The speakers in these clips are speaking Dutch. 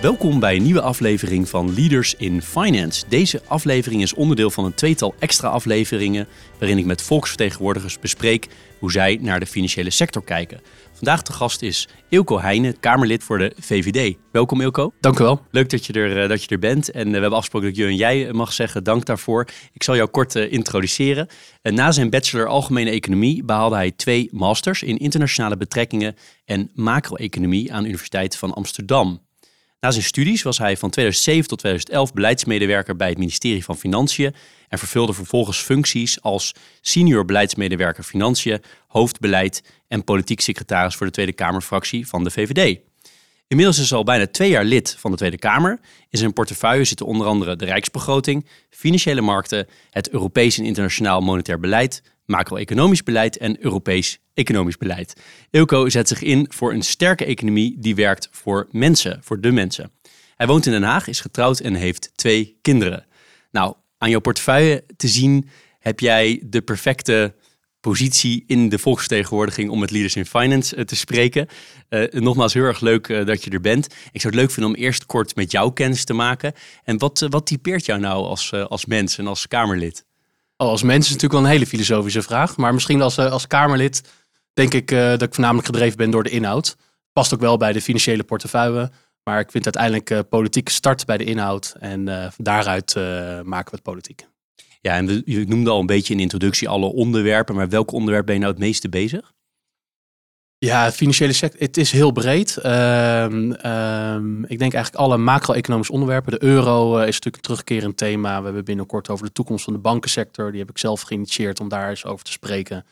Welkom bij een nieuwe aflevering van Leaders in Finance. Deze aflevering is onderdeel van een tweetal extra afleveringen waarin ik met volksvertegenwoordigers bespreek hoe zij naar de financiële sector kijken. Vandaag de gast is Ilko Heijnen, Kamerlid voor de VVD. Welkom Ilko. Dank u wel. Leuk dat je er, eh, dat je er bent. En eh, we hebben afgesproken dat je en jij mag zeggen. Dank daarvoor. Ik zal jou kort introduceren. na zijn bachelor Algemene Economie behaalde hij twee masters in internationale betrekkingen en macro-economie aan de Universiteit van Amsterdam. Na zijn studies was hij van 2007 tot 2011 beleidsmedewerker bij het ministerie van Financiën en vervulde vervolgens functies als senior beleidsmedewerker Financiën, hoofdbeleid en politiek secretaris voor de Tweede Kamerfractie van de VVD. Inmiddels is hij al bijna twee jaar lid van de Tweede Kamer. In zijn portefeuille zitten onder andere de Rijksbegroting, financiële markten, het Europees en internationaal monetair beleid, macro-economisch beleid en Europees economisch beleid. Ilko zet zich in voor een sterke economie die werkt voor mensen, voor de mensen. Hij woont in Den Haag, is getrouwd en heeft twee kinderen. Nou, aan jouw portefeuille te zien heb jij de perfecte positie in de volksvertegenwoordiging om met Leaders in Finance eh, te spreken. Uh, nogmaals, heel erg leuk uh, dat je er bent. Ik zou het leuk vinden om eerst kort met jou kennis te maken. En wat, wat typeert jou nou als, als mens en als Kamerlid? Als mens is natuurlijk wel een hele filosofische vraag. Maar misschien als, als Kamerlid denk ik dat ik voornamelijk gedreven ben door de inhoud. Past ook wel bij de financiële portefeuille. Maar ik vind uiteindelijk politiek start bij de inhoud. En daaruit maken we het politiek. Ja, en je noemde al een beetje in de introductie alle onderwerpen, maar welk onderwerp ben je nou het meeste bezig? Ja, het financiële sector, het is heel breed. Ehm, ehm, ik denk eigenlijk alle macro-economische onderwerpen. De euro uh, is natuurlijk een terugkerend thema. We hebben binnenkort over de toekomst van de bankensector. Die heb ik zelf geïnitieerd om daar eens over te spreken.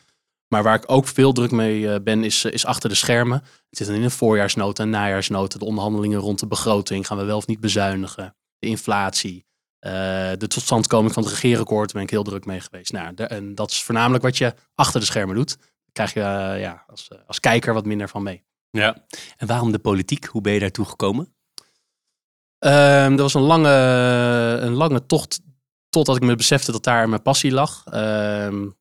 Maar waar ik ook veel druk mee uh, ben, is, is achter de schermen. Het zit in een voorjaarsnota en najaarsnota. De onderhandelingen rond de begroting. Gaan we wel of niet bezuinigen? De inflatie. Uh, de totstandkoming van het regeerakkoord ben ik heel druk mee geweest. Nou, en dat is voornamelijk wat je achter de schermen doet. Daar krijg je uh, ja, als, eh, als kijker wat minder van mee. Ja. En waarom de politiek? Hoe ben je daartoe gekomen? Um, dat was een lange, een lange tocht totdat ik me besefte dat daar mijn passie lag. Um,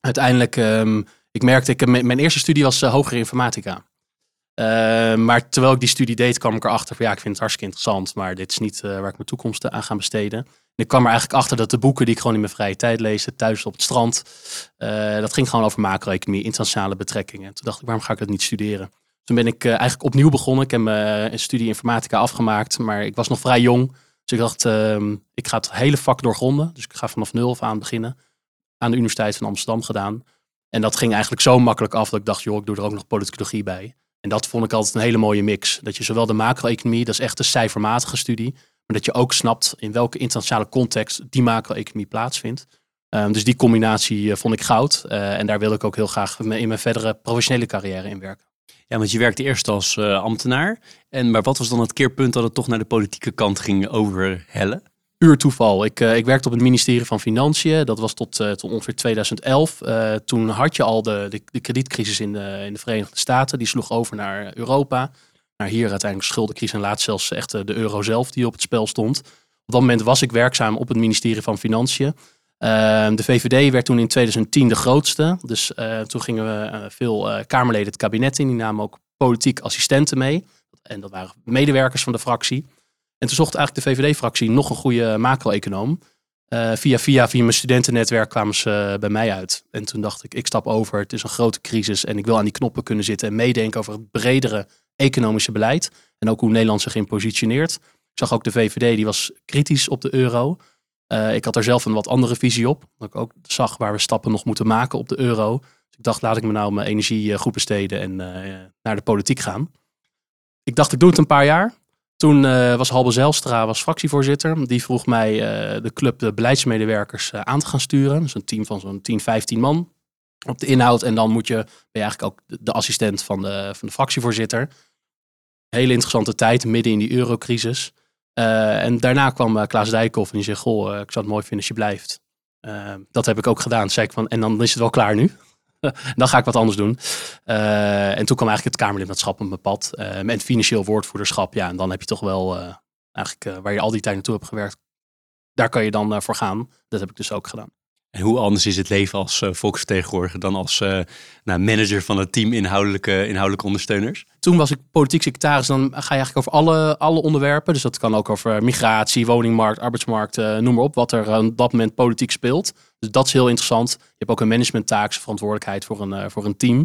uiteindelijk, um, ik merkte, ik, mijn eerste studie was hogere informatica. Uh, maar terwijl ik die studie deed, kwam ik erachter van ja, ik vind het hartstikke interessant, maar dit is niet uh, waar ik mijn toekomst aan ga besteden. En ik kwam er eigenlijk achter dat de boeken die ik gewoon in mijn vrije tijd leesde, thuis op het strand, dat ging gewoon over macro-economie, internationale betrekkingen. Toen dacht ik, waarom ga ik dat niet studeren? Toen ben ik eigenlijk opnieuw begonnen. Ik heb mijn studie informatica afgemaakt, maar ik was nog vrij jong. Dus ik dacht, ehm, ik ga het hele vak doorgronden. Dus ik ga vanaf nul af aan beginnen. Aan de Universiteit van Amsterdam gedaan. En dat ging eigenlijk zo makkelijk af dat ik dacht, joh, ik doe er ook nog politicologie bij. En dat vond ik altijd een hele mooie mix. Dat je zowel de macro-economie, dat is echt een cijfermatige studie, maar dat je ook snapt in welke internationale context die macro-economie plaatsvindt. Um, dus die combinatie uh, vond ik goud. Uh, en daar wil ik ook heel graag in mijn verdere professionele carrière in werken. Ja, want je werkte eerst als uh, ambtenaar. En, maar wat was dan het keerpunt dat het toch naar de politieke kant ging overhellen? Puur toeval. Ik, uh, ik werkte op het ministerie van Financiën. Dat was tot, uh, tot ongeveer 2011. Uh, eh, toen had je al de, de, de, kredietcrisis in de, in de Verenigde Staten. Die sloeg over naar Europa. Naar hier uiteindelijk schuldencrisis en laat zelfs echt de euro zelf die op het spel stond. Op dat moment was ik werkzaam op het ministerie van Financiën. Ehm, de VVD werd toen in 2010 de grootste. Dus toen gingen we veel Kamerleden het kabinet in. Die namen ook politiek assistenten mee. En dat waren medewerkers van de fractie. En toen zocht eigenlijk de VVD-fractie nog een goede macro-econoom. Uh, via, via, via mijn studentennetwerk kwamen ze eh, bij mij uit. En toen dacht ik, ik stap over. Het is een grote crisis en ik wil aan die knoppen kunnen zitten en meedenken over het bredere economische beleid. En ook hoe Nederland zich in positioneert. Ik zag ook de VVD, die was kritisch op de euro. Uh, ik had er zelf een wat andere visie op. Dat ik ook zag waar we stappen nog moeten maken op de euro. Dus ik dacht, laat ik me nou mijn energie goed besteden en naar de politiek gaan. Ik dacht, ik doe het een paar jaar. Toen uh, was Halbe Zijlstra was fractievoorzitter. Die vroeg mij uh, de club de beleidsmedewerkers uh, aan te gaan sturen. Dus een team van zo'n 10, 15 man op de inhoud. En dan moet je, ben je eigenlijk ook de, assistent van de, van de fractievoorzitter. Hele interessante tijd, midden in die eurocrisis. En daarna kwam Klaas Dijkhoff en die zei, goh, ik zou het mooi vinden als je blijft. dat heb ik ook gedaan. Zei ik van, en dan is het wel klaar nu. dan ga ik wat anders doen. en toen kwam eigenlijk het Kamerlidmaatschap op mijn pad. met financieel woordvoerderschap. Ja, en dan heb je toch wel eigenlijk waar je al die tijd naartoe hebt gewerkt. Daar kan je dan voor gaan. Dat heb ik dus ook gedaan. En hoe anders is het leven als uh, volksvertegenwoordiger dan als uh, nou, manager van het team inhoudelijke, inhoudelijke ondersteuners? Toen was ik politiek secretaris. Dan ga je eigenlijk over alle, alle onderwerpen. Dus dat kan ook over migratie, woningmarkt, arbeidsmarkt, uh, noem maar op. Wat er op dat moment politiek speelt. Dus dat is heel interessant. Je hebt ook een managementtaak, verantwoordelijkheid voor een, voor een team.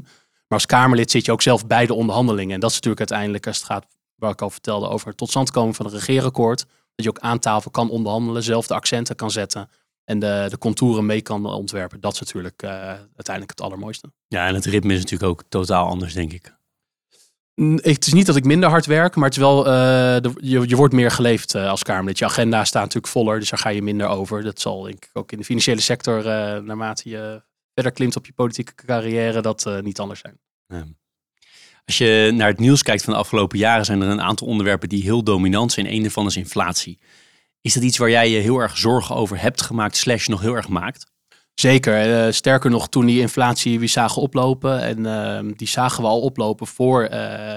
Maar als Kamerlid zit je ook zelf bij de onderhandelingen. En dat is natuurlijk uiteindelijk, als het gaat, waar ik al vertelde, over het tot stand komen van een regeerakkoord. Dat je ook aan tafel kan onderhandelen, zelf de accenten kan zetten en de, de contouren mee kan ontwerpen. Dat is natuurlijk uh, uiteindelijk het allermooiste. Ja, en het ritme is natuurlijk ook totaal anders, denk ik. Het is niet dat ik minder hard werk, maar het is wel, uh, de, je, je wordt meer geleefd uh, als Kamerlid. Je agenda staat natuurlijk voller, dus daar ga je minder over. Dat zal denk ik ook in de financiële sector, naarmate je verder klimt op je politieke carrière, dat niet anders zijn. Ja. Als je naar het nieuws kijkt van de afgelopen jaren, zijn er een aantal onderwerpen die heel dominant zijn. Een daarvan is inflatie. Is dat iets waar jij je heel erg zorgen over hebt gemaakt, slash nog heel erg maakt? Zeker. Uh, sterker nog, toen die inflatie weer zagen oplopen. En uh, die zagen we al oplopen voor uh,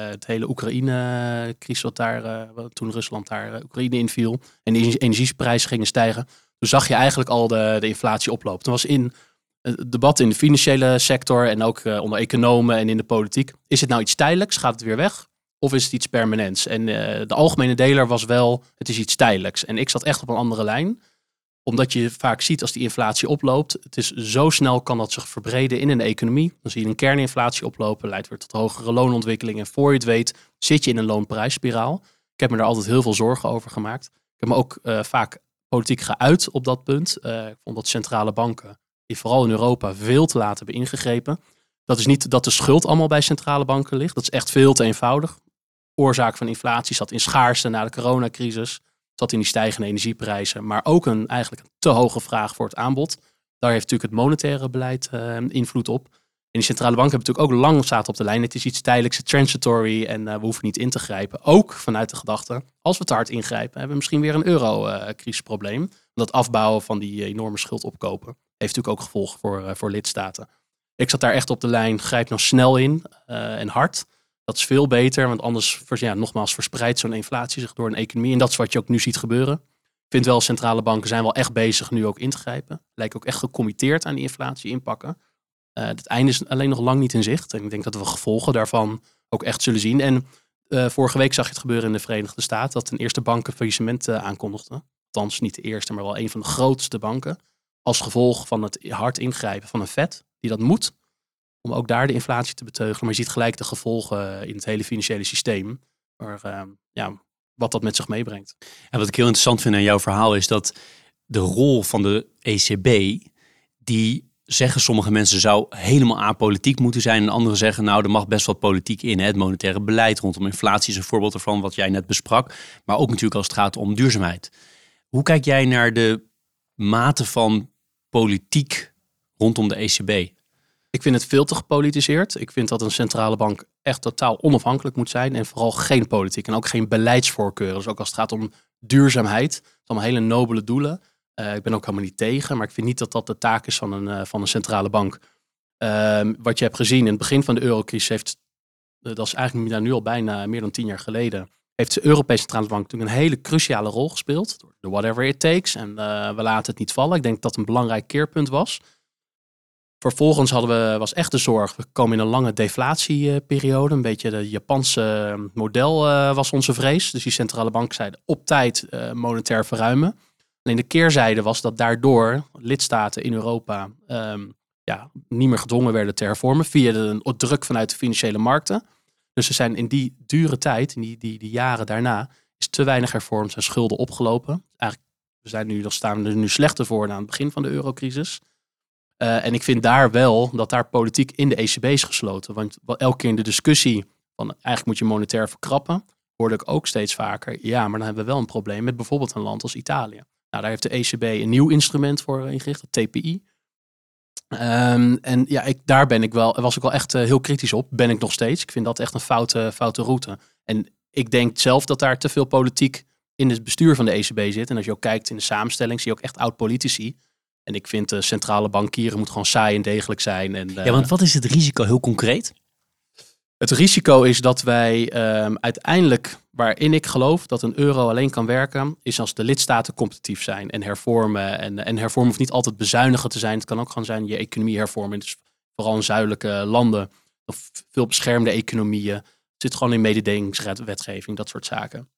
het hele Oekraïne-crisis, wat daar, toen Rusland daar Oekraïne inviel. En de energieprijzen gingen stijgen. Toen zag je eigenlijk al de, de inflatie oplopen. Toen was in het debat in de financiële sector en ook onder economen en in de politiek. Is het nou iets tijdelijks? Gaat het weer weg? Of is het iets permanents? En uh, de algemene deler was wel, het is iets tijdelijks. En ik zat echt op een andere lijn. Omdat je vaak ziet als die inflatie oploopt, het is zo snel kan dat zich verbreden in een economie. Dan zie je een kerninflatie oplopen, leidt weer tot hogere loonontwikkeling. En voor je het weet zit je in een loonprijsspiraal. Ik heb me daar altijd heel veel zorgen over gemaakt. Ik heb me ook uh, vaak politiek geuit op dat punt. Uh, ik vond dat centrale banken, die vooral in Europa veel te laat hebben ingegrepen. Dat is niet dat de schuld allemaal bij centrale banken ligt. Dat is echt veel te eenvoudig oorzaak van inflatie zat in schaarste na de coronacrisis. Zat in die stijgende energieprijzen. Maar ook een eigenlijk een te hoge vraag voor het aanbod. Daar heeft natuurlijk het monetaire beleid uh, invloed op. En die centrale banken hebben natuurlijk ook lang zaten op de lijn. Het is iets tijdelijks, transitory en uh, we hoeven niet in te grijpen. Ook vanuit de gedachte, als we te hard ingrijpen, hebben we misschien weer een euro-crisisprobleem. Dat afbouwen van die enorme schuld opkopen heeft natuurlijk ook gevolgen voor, voor lidstaten. Ik zat daar echt op de lijn, grijp nou snel in en hard. Dat is veel beter, want anders, ja, nogmaals, verspreidt zo'n inflatie zich door een economie. En dat is wat je ook nu ziet gebeuren. Ik vind wel, centrale banken zijn wel echt bezig nu ook in te grijpen. Lijken ook echt gecommitteerd aan die inflatie inpakken. Uh, het einde is alleen nog lang niet in zicht. En ik denk dat we gevolgen daarvan ook echt zullen zien. En uh, vorige week zag je het gebeuren in de Verenigde Staten. Dat een eerste bank een faillissement uh, aankondigde. Althans, niet de eerste, maar wel een van de grootste banken. Als gevolg van het hard ingrijpen van een Fed, die dat moet om ook daar de inflatie te beteugelen. Maar je ziet gelijk de gevolgen in het hele financiële systeem. Maar, uh, ja, wat dat met zich meebrengt. En wat ik heel interessant vind aan jouw verhaal is dat de rol van de ECB, die zeggen sommige mensen zou helemaal apolitiek moeten zijn. En anderen zeggen nou er mag best wat politiek in. Hè? Het monetaire beleid rondom inflatie is een voorbeeld ervan wat jij net besprak. Maar ook natuurlijk als het gaat om duurzaamheid. Hoe kijk jij naar de mate van politiek rondom de ECB? Ik vind het veel te gepolitiseerd. Ik vind dat een centrale bank echt totaal onafhankelijk moet zijn. En vooral geen politiek en ook geen beleidsvoorkeuren. Dus ook als het gaat om duurzaamheid. Het allemaal hele nobele doelen. Uh, ik ben ook helemaal niet tegen. Maar ik vind niet dat dat de taak is van een, uh, van een centrale bank. Uh, wat je hebt gezien in het begin van de eurocrisis heeft... Uh, dat is eigenlijk nu al bijna meer dan tien jaar geleden... heeft de Europese Centrale Bank natuurlijk een hele cruciale rol gespeeld. Door whatever it takes. En we laten het niet vallen. Ik denk dat dat een belangrijk keerpunt was... Vervolgens hadden we, was echt de zorg, we komen in een lange deflatieperiode. Een beetje de Japanse eh, model uh, was onze vrees. Dus die centrale bank zeiden op tijd uh, monetair verruimen. Alleen de keerzijde was dat daardoor lidstaten in Europa um, ja, niet meer gedwongen werden te hervormen via de druk vanuit de financiële markten. Dus er zijn in die dure tijd, in die, die, die jaren daarna, is te weinig hervormd, zijn schulden opgelopen. Eigenlijk we zijn nu, staan we er nu slechter voor aan het begin van de eurocrisis. Uh, en ik vind daar wel dat daar politiek in de ECB is gesloten. Want elke keer in de discussie van eigenlijk moet je monetair verkrappen, hoorde ik ook steeds vaker, ja, maar dan hebben we wel een probleem met bijvoorbeeld een land als Italië. Nou, daar heeft de ECB een nieuw instrument voor ingericht, het TPI. Um, en ja, ik, daar ben ik wel, was ik wel echt uh, heel kritisch op. Ben ik nog steeds. Ik vind dat echt een foute, foute route. En ik denk zelf dat daar te veel politiek in het bestuur van de ECB zit. En als je ook kijkt in de samenstelling, zie je ook echt oud-politici. En ik vind de centrale bankieren moet gewoon saai en degelijk zijn. En, ja, want wat is het risico heel concreet? Het risico is dat wij ehm, uiteindelijk, waarin ik geloof dat een euro alleen kan werken, is als de lidstaten competitief zijn en hervormen. En, en hervormen hoeft niet altijd bezuinigen te zijn. Het kan ook gewoon zijn je economie hervormen. Dus vooral in zuidelijke landen of veel beschermde economieën. Het zit gewoon in mededingingswetgeving, dat soort zaken.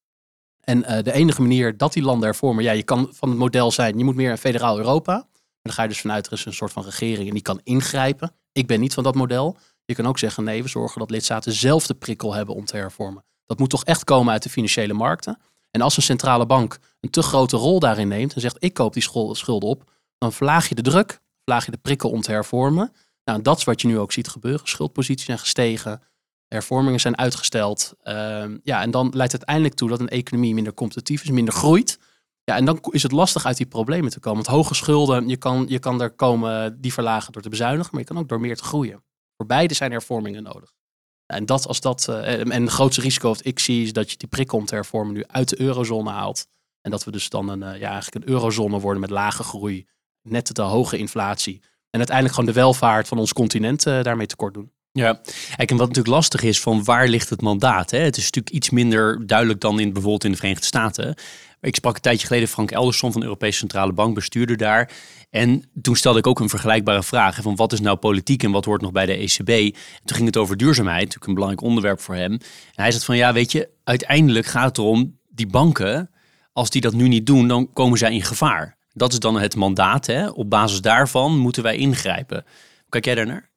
En uh, de enige manier dat die landen hervormen, ja, je kan van het model zijn, je moet meer een federaal Europa. Dan ga je dus vanuit, er is een soort van regering en die kan ingrijpen. Ik ben niet van dat model. Je kan ook zeggen, nee, we zorgen dat lidstaten zelf de prikkel hebben om te hervormen. Dat moet toch echt komen uit de financiële markten. En als een centrale bank een te grote rol daarin neemt en zegt, ik koop die schulden op, dan verlaag je de druk, verlaag je de prikkel om te hervormen. Nou, dat is wat je nu ook ziet gebeuren. Schuldposities zijn gestegen, hervormingen zijn uitgesteld. Ehm, ja, en dan leidt het uiteindelijk toe dat een economie minder competitief is, minder groeit. Ja, en dan is het lastig uit die problemen te komen. Want hoge schulden, je kan, je kan er komen die verlagen door te bezuinigen, maar je kan ook door meer te groeien. Voor beide zijn hervormingen nodig. En dat als dat. Uh, en het grootste risico dat ik zie is dat je die prikkel om te hervormen nu uit de eurozone haalt. En dat we dus dan een, uh, ja, eigenlijk een eurozone worden met lage groei, net te hoge inflatie. En uiteindelijk gewoon de welvaart van ons continent uh, daarmee tekort doen. Ja, en wat natuurlijk lastig is van waar ligt het mandaat? Hè? Het is natuurlijk iets minder duidelijk dan in, bijvoorbeeld in de Verenigde Staten. Ik sprak een tijdje geleden Frank Elderson van de Europese Centrale Bank, bestuurder daar. En toen stelde ik ook een vergelijkbare vraag. Van wat is nou politiek en wat hoort nog bij de ECB? En toen ging het over duurzaamheid, natuurlijk een belangrijk onderwerp voor hem. En hij zegt van ja, weet je, uiteindelijk gaat het erom, die banken, als die dat nu niet doen, dan komen zij in gevaar. Dat is dan het mandaat. Hè? Op basis daarvan moeten wij ingrijpen. Kijk jij daar naar?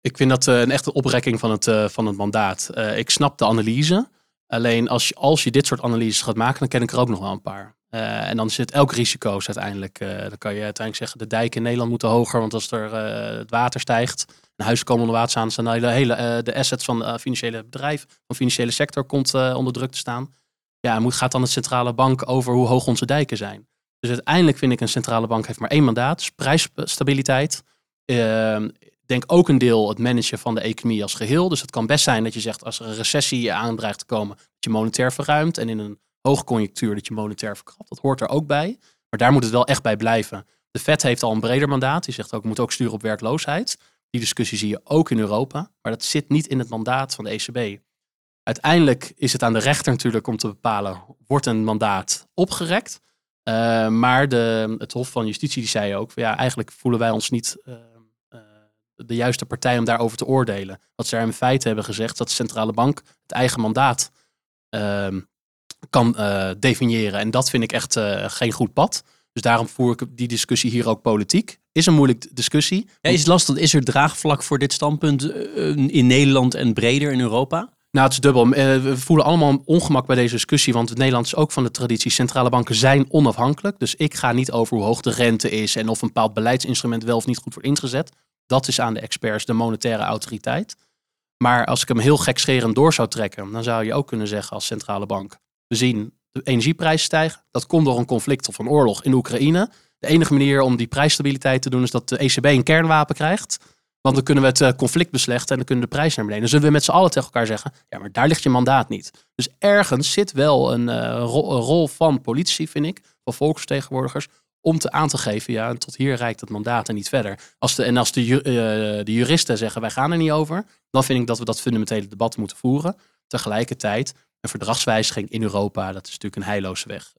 Ik vind dat uh, een echte oprekking van het, uh, van het mandaat. Uh, ik snap de analyse. Alleen als je, als je dit soort analyses gaat maken, dan ken ik er ook nog wel een paar. Uh, en dan zit elk risico's uiteindelijk. Uh, dan kan je uiteindelijk zeggen, de dijken in Nederland moeten hoger, want als er uh, het water stijgt, een huis komen onder water staan, dan de hele de assets van het financiële bedrijf, van financiële sector komt onder druk te staan. Ja, moet, gaat dan de centrale bank over hoe hoog onze dijken zijn. Dus uiteindelijk vind ik een centrale bank heeft maar één mandaat, prijsstabiliteit. Denk ook een deel het managen van de economie als geheel. Dus het kan best zijn dat je zegt als er een recessie aandreigt te komen, dat je monetair verruimt. En in een hoogconjunctuur dat je monetair verkrapt. Dat hoort er ook bij. Maar daar moet het wel echt bij blijven. De Fed heeft al een breder mandaat. Die zegt ook, moet ook sturen op werkloosheid. Die discussie zie je ook in Europa. Maar dat zit niet in het mandaat van de ECB. Uiteindelijk is het aan de rechter natuurlijk om te bepalen, wordt een mandaat opgerekt? Uh, maar de, het Hof van Justitie die zei ook, ja, eigenlijk voelen wij ons niet uh, de juiste partij om daarover te oordelen. Wat ze er in feite hebben gezegd, dat de centrale bank het eigen mandaat ehm, kan uh, definiëren. En dat vind ik echt uh, geen goed pad. Dus daarom voer ik die discussie hier ook politiek. Is een moeilijke discussie. Ja, is het lastig? Is er draagvlak voor dit standpunt uh, in Nederland en breder in Europa? Nou, het is dubbel. We voelen allemaal ongemak bij deze discussie, want het Nederland is ook van de traditie. Centrale banken zijn onafhankelijk. Dus ik ga niet over hoe hoog de rente is en of een bepaald beleidsinstrument wel of niet goed wordt ingezet. Dat is aan de experts, de monetaire autoriteit. Maar als ik hem heel gekscherend door zou trekken, dan zou je ook kunnen zeggen als centrale bank. We zien de energieprijs stijgen. Dat komt door een conflict of een oorlog in Oekraïne. De enige manier om die prijsstabiliteit te doen is dat de ECB een kernwapen krijgt. Want dan kunnen we het eh, conflict beslechten en dan kunnen de prijs naar beneden. Dan zullen we met z'n allen tegen elkaar zeggen, ja, maar daar ligt je mandaat niet. Dus ergens zit wel een, rol, een rol, van politici, vind ik, van volksvertegenwoordigers, om te aan te geven, ja, tot hier reikt het mandaat en niet verder. Als de, en als de, uh, de juristen zeggen, wij gaan er niet over, dan vind ik dat we dat fundamentele debat moeten voeren. Tegelijkertijd een verdragswijziging in Europa, dat is natuurlijk een heilloze weg.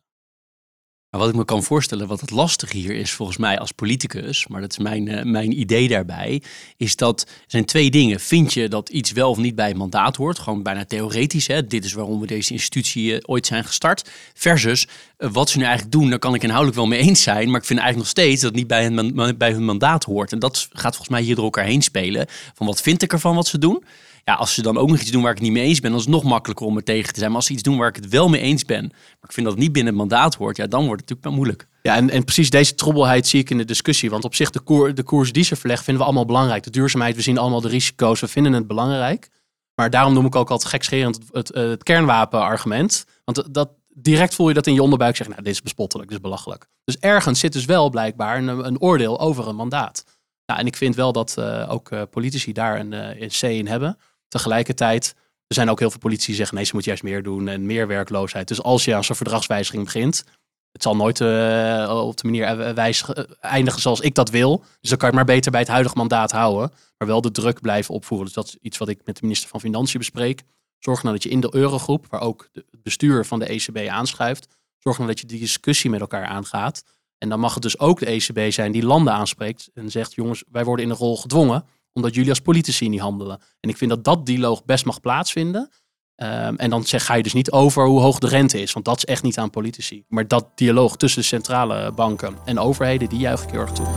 Maar wat ik me kan voorstellen, wat het lastige hier is volgens mij als politicus, maar dat is mijn, uh, mijn idee daarbij, is dat er zijn twee dingen. Vind je dat iets wel of niet bij het mandaat hoort? Gewoon bijna theoretisch. Hè? Dit is waarom we deze institutie uh, ooit zijn gestart. Versus uh, wat ze nu eigenlijk doen, daar kan ik inhoudelijk wel mee eens zijn. Maar ik vind eigenlijk nog steeds dat het niet bij hun, bij hun mandaat hoort. En dat gaat volgens mij hier door elkaar heen spelen. Van wat vind ik ervan wat ze doen? Ja, als ze dan ook nog iets doen waar ik het niet mee eens ben, dan is het nog makkelijker om er tegen te zijn. Maar als ze iets doen waar ik het wel mee eens ben, maar ik vind dat het niet binnen het mandaat hoort, ja, dan wordt het natuurlijk wel moeilijk. Ja, en, en precies deze troebelheid zie ik in de discussie. Want op zich, de, koer, de koers die ze verlegt, vinden we allemaal belangrijk. De duurzaamheid, we zien allemaal de risico's, we vinden het belangrijk. Maar daarom noem ik ook altijd gekscherend het, het, het kernwapenargument. Want dat, direct voel je dat in je onderbuik zeggen, nou, dit is bespottelijk, dit is belachelijk. Dus ergens zit dus wel blijkbaar een, een oordeel over een mandaat. Nou, en ik vind wel dat uh, ook uh, politici daar een, een C in hebben. Tegelijkertijd, Er zijn ook heel veel politici die zeggen nee, ze moet juist meer doen en meer werkloosheid. Dus als je aan zo'n verdragswijziging begint, het zal nooit uh, op de manier wijzigen, eindigen zoals ik dat wil. Dus dan kan je maar beter bij het huidige mandaat houden. Maar wel de druk blijven opvoeren. Dus dat is iets wat ik met de minister van Financiën bespreek. Zorg nou dat je in de eurogroep, waar ook het bestuur van de ECB aanschuift, zorg nou dat je die discussie met elkaar aangaat. En dan mag het dus ook de ECB zijn die landen aanspreekt en zegt: jongens, wij worden in een rol gedwongen omdat jullie als politici niet handelen. En ik vind dat dat dialoog best mag plaatsvinden. Um, en dan zeg, ga je dus niet over hoe hoog de rente is, want dat is echt niet aan politici. Maar dat dialoog tussen centrale banken en overheden, die juich ik heel erg toe.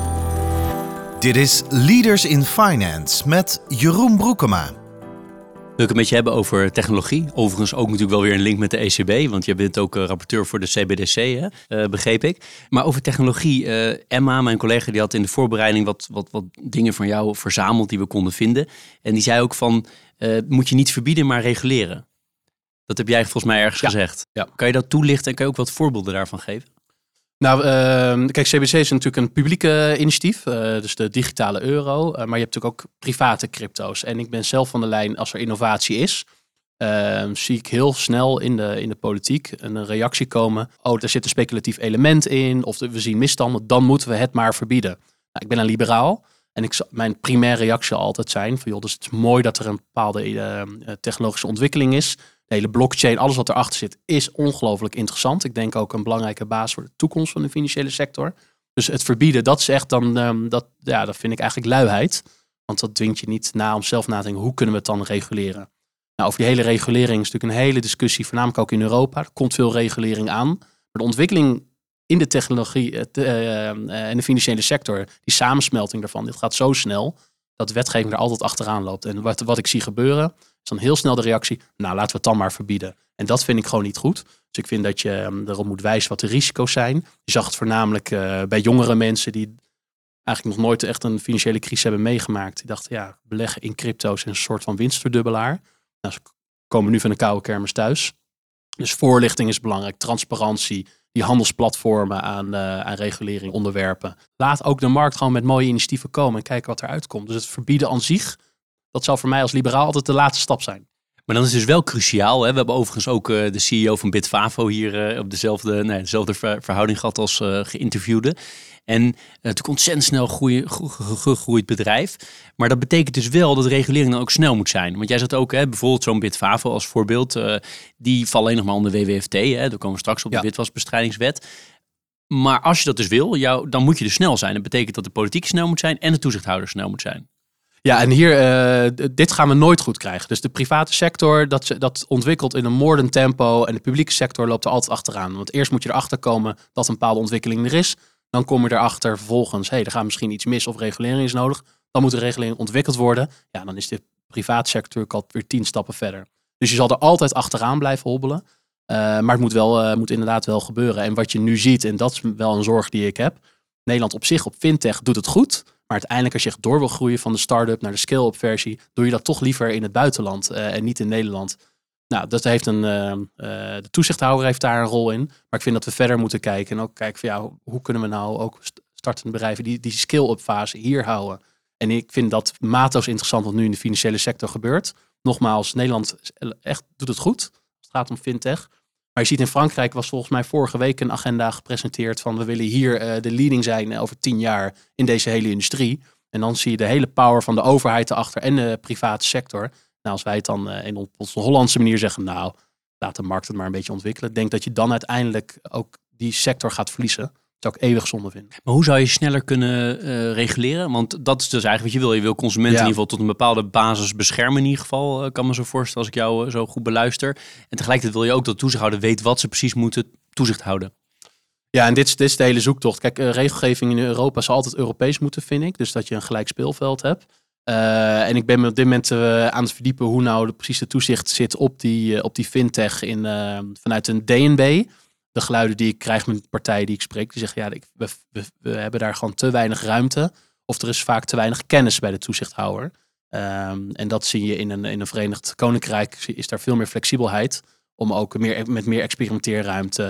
Dit is Leaders in Finance met Jeroen Broekema. Wil ik het met je hebben over technologie? Overigens ook natuurlijk wel weer een link met de ECB, want je bent ook uh, rapporteur voor de CBDC, hè? Uh, begreep ik. Maar over technologie, uh, Emma, mijn collega, die had in de voorbereiding wat, wat, wat dingen van jou verzameld die we konden vinden. En die zei ook van, moet je niet verbieden, maar reguleren. Dat heb jij volgens mij ergens gezegd. Ja. Kan je dat toelichten en kan je ook wat voorbeelden daarvan geven? Nou, uh, kijk, CBC is natuurlijk een publieke initiatief, uh, dus de digitale euro. Uh, maar je hebt natuurlijk ook private crypto's. En ik ben zelf van de lijn, als er innovatie is, ehm, zie ik heel snel in de, in de politiek een reactie komen. Oh, er zit een speculatief element in, of we zien misstanden, dan moeten we het maar verbieden. Nou, ik ben een liberaal. En ik, mijn primaire reactie zal altijd zijn van, joh, dus het is mooi dat er een bepaalde ehm, technologische ontwikkeling is de hele blockchain, alles wat erachter zit, is ongelooflijk interessant. Ik denk ook een belangrijke basis voor de toekomst van de financiële sector. Dus het verbieden, dat is echt dan, um, dat, ja, dat vind ik eigenlijk luiheid. Want dat dwingt je niet na om zelf na te denken, hoe kunnen we het dan reguleren? Nou, over die hele regulering is natuurlijk een hele discussie, voornamelijk ook in Europa. Er komt veel regulering aan. Maar de ontwikkeling in de technologie uh, uh, en de financiële sector, die samensmelting daarvan, dit gaat zo snel dat de wetgeving er altijd achteraan loopt. En wat, wat ik zie gebeuren, is dan heel snel de reactie, nou laten we het dan maar verbieden. En dat vind ik gewoon niet goed. Dus ik vind dat je um, erop moet wijzen wat de risico's zijn. Je zag het voornamelijk uh, bij jongere mensen die eigenlijk nog nooit echt een financiële crisis hebben meegemaakt. Die dachten, ja, beleggen in crypto's is een soort van winstverdubbelaar. Nou, ze komen nu van de koude kermis thuis. Dus voorlichting is belangrijk, transparantie, die handelsplatformen aan, uh, aan regulering onderwerpen. Laat ook de markt gewoon met mooie initiatieven komen en kijken wat eruit komt. Dus het verbieden aan zich dat zal voor mij als liberaal altijd de laatste stap zijn. Maar dan is het dus wel cruciaal. Hè? We hebben overigens ook uh, de CEO van Bitfavo hier uh, op dezelfde, nee, dezelfde verhouding gehad als uh, geïnterviewde. En natuurlijk ontzettend snel groei, gegroeid bedrijf. Maar dat betekent dus wel dat de regulering dan ook snel moet zijn. Want jij zegt ook, hè, bijvoorbeeld zo'n Bitfavo als voorbeeld. die vallen alleen nog maar onder WWFT. Hè? Dan komen we straks op de ja. witwasbestrijdingswet. Maar als je dat dus wil, jou, dan moet je dus snel zijn. Dat betekent dat de politiek snel moet zijn en de toezichthouder snel moet zijn. Ja, en hier, uh, dit gaan we nooit goed krijgen. Dus de private sector, dat, dat ontwikkelt in een moordend tempo. En de publieke sector loopt er altijd achteraan. Want eerst moet je erachter komen dat een bepaalde ontwikkeling er is. Dan kom je erachter vervolgens, hé, hey, er gaat misschien iets mis of regulering is nodig. Dan moet de regulering ontwikkeld worden. Ja, dan is de private sector al weer tien stappen verder. Dus je zal er altijd achteraan blijven hobbelen. Uh, maar het moet, wel, uh, moet inderdaad wel gebeuren. En wat je nu ziet, en dat is wel een zorg die ik heb. Nederland op zich op fintech doet het goed. Maar uiteindelijk als je echt door wil groeien van de start-up naar de scale-up versie, doe je dat toch liever in het buitenland uh, en niet in Nederland. Nou, dat heeft een, uh, uh, de toezichthouder heeft daar een rol in. Maar ik vind dat we verder moeten kijken en ook kijken van ja, hoe kunnen we nou ook startende bedrijven die, die scale-up fase hier houden. En ik vind dat maatloos interessant wat nu in de financiële sector gebeurt. Nogmaals, Nederland echt doet het goed het gaat om fintech. Maar je ziet in Frankrijk was volgens mij vorige week een agenda gepresenteerd van we willen hier uh, de leading zijn over tien jaar in deze hele industrie. En dan zie je de hele power van de overheid erachter en de private sector. Nou, als wij het dan uh, in onze Hollandse manier zeggen, nou, laat de markt het maar een beetje ontwikkelen. Ik denk dat je dan uiteindelijk ook die sector gaat verliezen ik eeuwig zonde vinden. Maar hoe zou je sneller kunnen uh, reguleren? Want dat is dus eigenlijk wat je wil. Je wil consumenten in ieder geval tot een bepaalde basis beschermen in ieder geval. Uh, kan me zo voorstellen als ik jou uh, zo goed beluister. En tegelijkertijd wil je ook dat de toezichthouder weet wat ze precies moeten toezicht houden. Ja, en dit is, dit is de hele zoektocht. Kijk, regelgeving in Europa zal altijd Europees moeten, vind ik. Dus dat je een gelijk speelveld hebt. en ik ben me op dit moment aan het verdiepen hoe nou de, precies de toezicht zit op die, op die fintech in, vanuit een DNB de geluiden die ik krijg met partijen die ik spreek, die zeggen ja, ik, we, we, hebben daar gewoon te weinig ruimte. Of er is vaak te weinig kennis bij de toezichthouder. Um, en dat zie je in een, in een Verenigd Koninkrijk, is daar veel meer flexibelheid om ook meer, met meer experimenteerruimte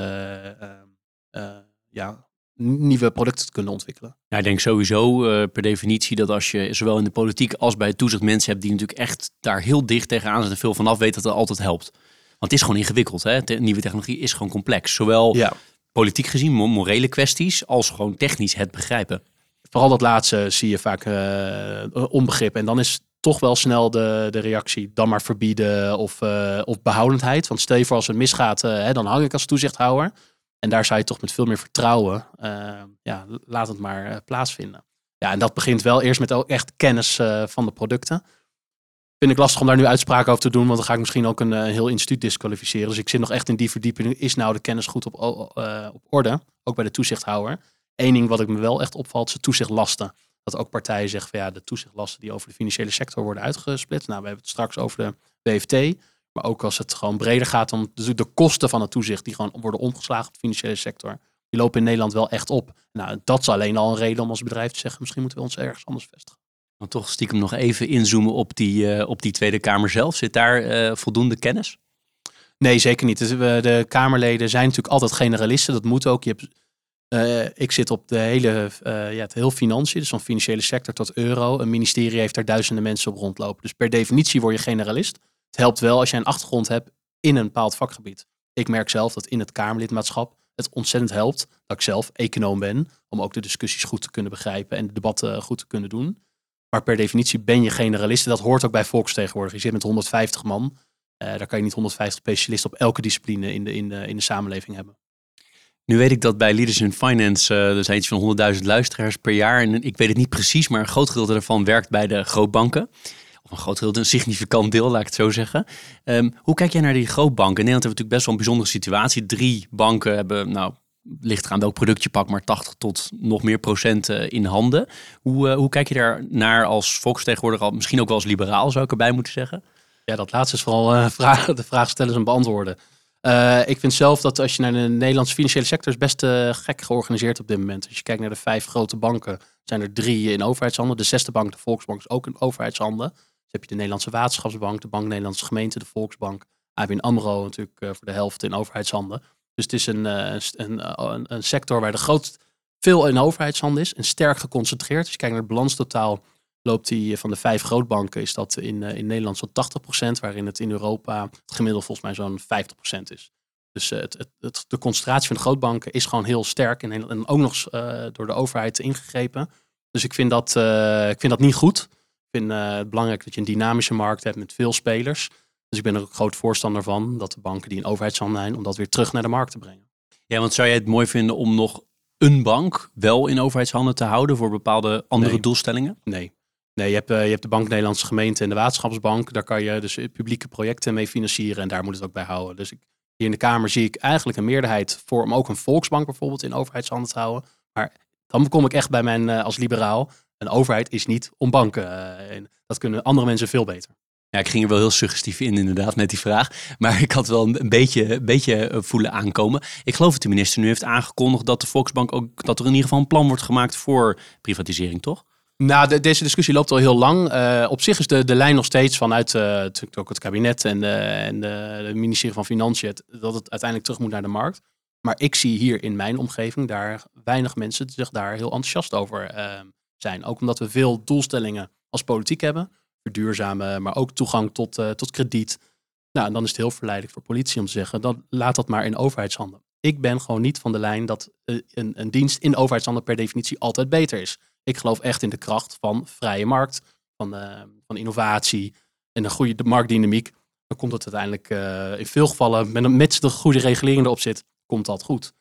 uh, uh, ja, nieuwe producten te kunnen ontwikkelen. Ja, ik denk sowieso uh, per definitie dat als je zowel in de politiek als bij het toezicht mensen hebt die natuurlijk echt daar heel dicht tegenaan zitten en veel vanaf weten, dat het altijd helpt. Want het is gewoon ingewikkeld. Hè? De nieuwe technologie is gewoon complex. Zowel ja. politiek gezien, morele kwesties, als gewoon technisch het begrijpen. Vooral dat laatste zie je vaak uh, onbegrip. En dan is toch wel snel de, de reactie, dan maar verbieden of, uh, of behoudendheid. Want stel je voor als het misgaat, hè, dan hang ik als toezichthouder. En daar zou je toch met veel meer vertrouwen, ja, laat het maar plaatsvinden. Ja, en dat begint wel eerst met ook echt kennis van de producten vind ik lastig om daar nu uitspraken over te doen, want dan ga ik misschien ook een uh, heel instituut disqualificeren. Dus ik zit nog echt in die verdieping. Is nou de kennis goed op, uh, op orde? Ook bij de toezichthouder. Eén ding wat ik me wel echt opvalt, de toezichtlasten. Dat ook partijen zeggen van ja, de toezichtlasten die over de financiële sector worden uitgesplit. Nou, we hebben het straks over de BFT. Maar ook als het gewoon breder gaat om de kosten van het toezicht die gewoon worden omgeslagen op de financiële sector. Die lopen in Nederland wel echt op. Nou, dat is alleen al een reden om als bedrijf te zeggen, misschien moeten we ons ergens anders vestigen. Dan toch stiekem nog even inzoomen op die, uh, op die Tweede Kamer zelf. Zit daar uh, voldoende kennis? Nee, zeker niet. Dus, de Kamerleden zijn natuurlijk altijd generalisten. Dat moet ook. Je hebt, uh, ik zit op de hele, ja, het heel financiën, dus van financiële sector tot euro. Een ministerie heeft daar duizenden mensen op rondlopen. Dus per definitie word je generalist. Het helpt wel als je een achtergrond hebt in een bepaald vakgebied. Ik merk zelf dat in het Kamerlidmaatschap het ontzettend helpt dat ik zelf econoom ben. Om ook de discussies goed te kunnen begrijpen en de debatten goed te kunnen doen. Maar per definitie ben je generalist. Dat hoort ook bij volksvertegenwoordiging. Je zit met 150 man. Uh, daar kan je niet 150 specialisten op elke discipline in de, in de, in de samenleving hebben. Nu weet ik dat bij Leaders in Finance, uh, er zijn iets van 100.000 luisteraars per jaar. En ik weet het niet precies, maar een groot gedeelte daarvan werkt bij de grootbanken. Of een groot gedeelte, een significant deel, laat ik het zo zeggen. Um, hoe kijk jij naar die grootbanken? In Nederland hebben we natuurlijk best wel een bijzondere situatie. Drie banken hebben nou, ligt eraan welk product je pakt, maar 80 tot nog meer procent eh, in handen. Hoe, uh, hoe kijk je daar naar als volksvertegenwoordiger, misschien ook wel als liberaal zou ik erbij moeten zeggen? Ja, dat laatste is vooral vragen, de vraag stellen en beantwoorden. ik vind zelf dat als je naar de Nederlandse financiële sector is best gek georganiseerd op dit moment. Als je kijkt naar de vijf grote banken, zijn er drie in overheidshanden. De zesde bank, de Volksbank, is ook in overheidshanden. Dus heb je de Nederlandse Waterschapsbank, de Bank Nederlandse Gemeente, de Volksbank. ABN AMRO natuurlijk voor de helft in overheidshanden. Dus het is een, eh, een, eh, een, een sector waar de groot veel in overheidshanden is en sterk geconcentreerd. Als je kijkt naar het balanstotaal, loopt die eh, van de vijf grootbanken, is dat in, in Nederland zo'n 80%, waarin het in Europa het volgens mij zo'n 50% is. Dus het, het, de concentratie van de grootbanken is gewoon heel sterk en, en ook nog door de overheid ingegrepen. Dus ik vind dat, ik vind dat niet goed. Ik vind het belangrijk dat je een dynamische markt hebt met veel spelers. Dus ik ben er ook groot voorstander van dat de banken die in overheidshanden zijn, om dat weer terug naar de markt te brengen. Ja, want zou jij het mooi vinden om nog een bank wel in overheidshanden te houden voor bepaalde andere doelstellingen? Nee. Nee, je hebt, uh, je hebt de Bank Nederlandse Gemeente en de Waterschapsbank. Daar kan je dus publieke projecten mee financieren en daar moet het ook bij houden. Dus ik, hier in de Kamer zie ik eigenlijk een meerderheid voor om ook een Volksbank bijvoorbeeld in overheidshanden te houden. Maar dan kom ik echt bij mijn uh, als liberaal. Een overheid is niet om banken. Uh, dat kunnen andere mensen veel beter. Ja, ik ging er wel heel suggestief in inderdaad met die vraag. Maar ik had wel een beetje, beetje eh, voelen aankomen. Ik geloof dat de minister nu heeft aangekondigd dat de Volksbank ook dat er in ieder geval een plan wordt gemaakt voor privatisering, toch? Nou, deze discussie loopt al heel lang. Uh, op zich is de, de lijn nog steeds vanuit uh, ook het kabinet en, de, en de, ministerie van Financiën dat het uiteindelijk terug moet naar de markt. Maar ik zie hier in mijn omgeving daar weinig mensen zich daar heel enthousiast over zijn. Ook omdat we veel doelstellingen als politiek hebben verduurzamen, maar ook toegang tot, uh, tot krediet. Nou, en dan is het heel verleidelijk voor politie om te zeggen, dan laat dat maar in overheidshanden. Ik ben gewoon niet van de lijn dat uh, een, een dienst in overheidshanden per definitie altijd beter is. Ik geloof echt in de kracht van vrije markt, van, uh, van innovatie en een goede marktdynamiek. Dan komt het uiteindelijk in veel gevallen, met, met de goede regulering erop zit, komt dat goed.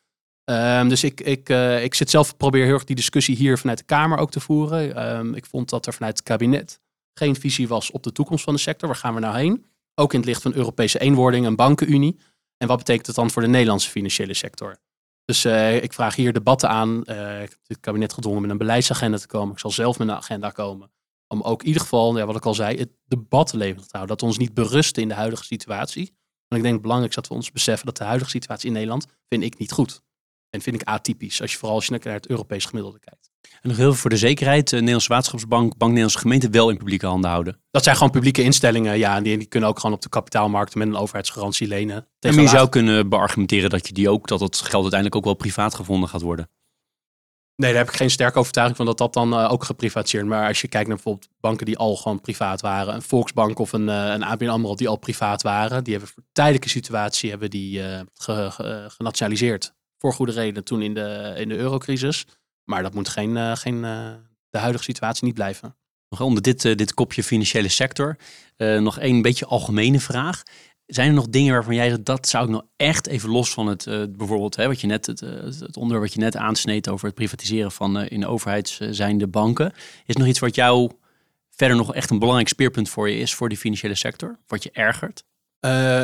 Um, dus ik, ik, ik zit zelf, probeer heel erg die discussie hier vanuit de Kamer ook te voeren. Um, ik vond dat er vanuit het kabinet geen visie was op de toekomst van de sector. Waar gaan we nou heen? Ook in het licht van Europese eenwording, een bankenunie. En wat betekent het dan voor de Nederlandse financiële sector? Dus uh, ik vraag hier debatten aan. Uh, ik heb het kabinet gedwongen met een beleidsagenda te komen. Ik zal zelf met een agenda komen. Om ook in ieder geval, ja, wat ik al zei, het debat levendig te houden. Dat we ons niet berusten in de huidige situatie. En ik denk het belangrijkste dat we ons beseffen dat de huidige situatie in Nederland vind ik niet goed. En vind ik atypisch, als je vooral als je naar het Europees gemiddelde kijkt. En nog heel veel voor de zekerheid. De Nederlandse Waterschapsbank, Bank Nederlandse Gemeente wel in publieke handen houden. Dat zijn gewoon publieke instellingen, ja. En die, die kunnen ook gewoon op de kapitaalmarkten met een overheidsgarantie lenen. En je zou kunnen beargumenteren dat je die ook, dat het geld uiteindelijk ook wel privaat gevonden gaat worden. Nee, daar heb ik geen sterke overtuiging van dat dat dan uh, ook geprivatiseerd. Maar als je kijkt naar bijvoorbeeld banken die al gewoon privaat waren. Een Volksbank of een, uh, een ABN AMRO die al privaat waren. Die hebben voor tijdelijke situatie hebben die, uh, ge, ge, genationaliseerd. Voor goede reden toen in de, in de eurocrisis. Maar dat moet geen, geen, de huidige situatie niet blijven. Nog onder dit, dit kopje financiële sector. nog één beetje algemene vraag. Zijn er nog dingen waarvan jij zegt, dat zou ik nou echt even los van het, uh, bijvoorbeeld hè, wat je net, het, het onderwerp wat je net aansneed over het privatiseren van uh, in de overheid zijnde banken. Is nog iets wat jou verder nog echt een belangrijk speerpunt voor je is voor die financiële sector? Wat je ergert?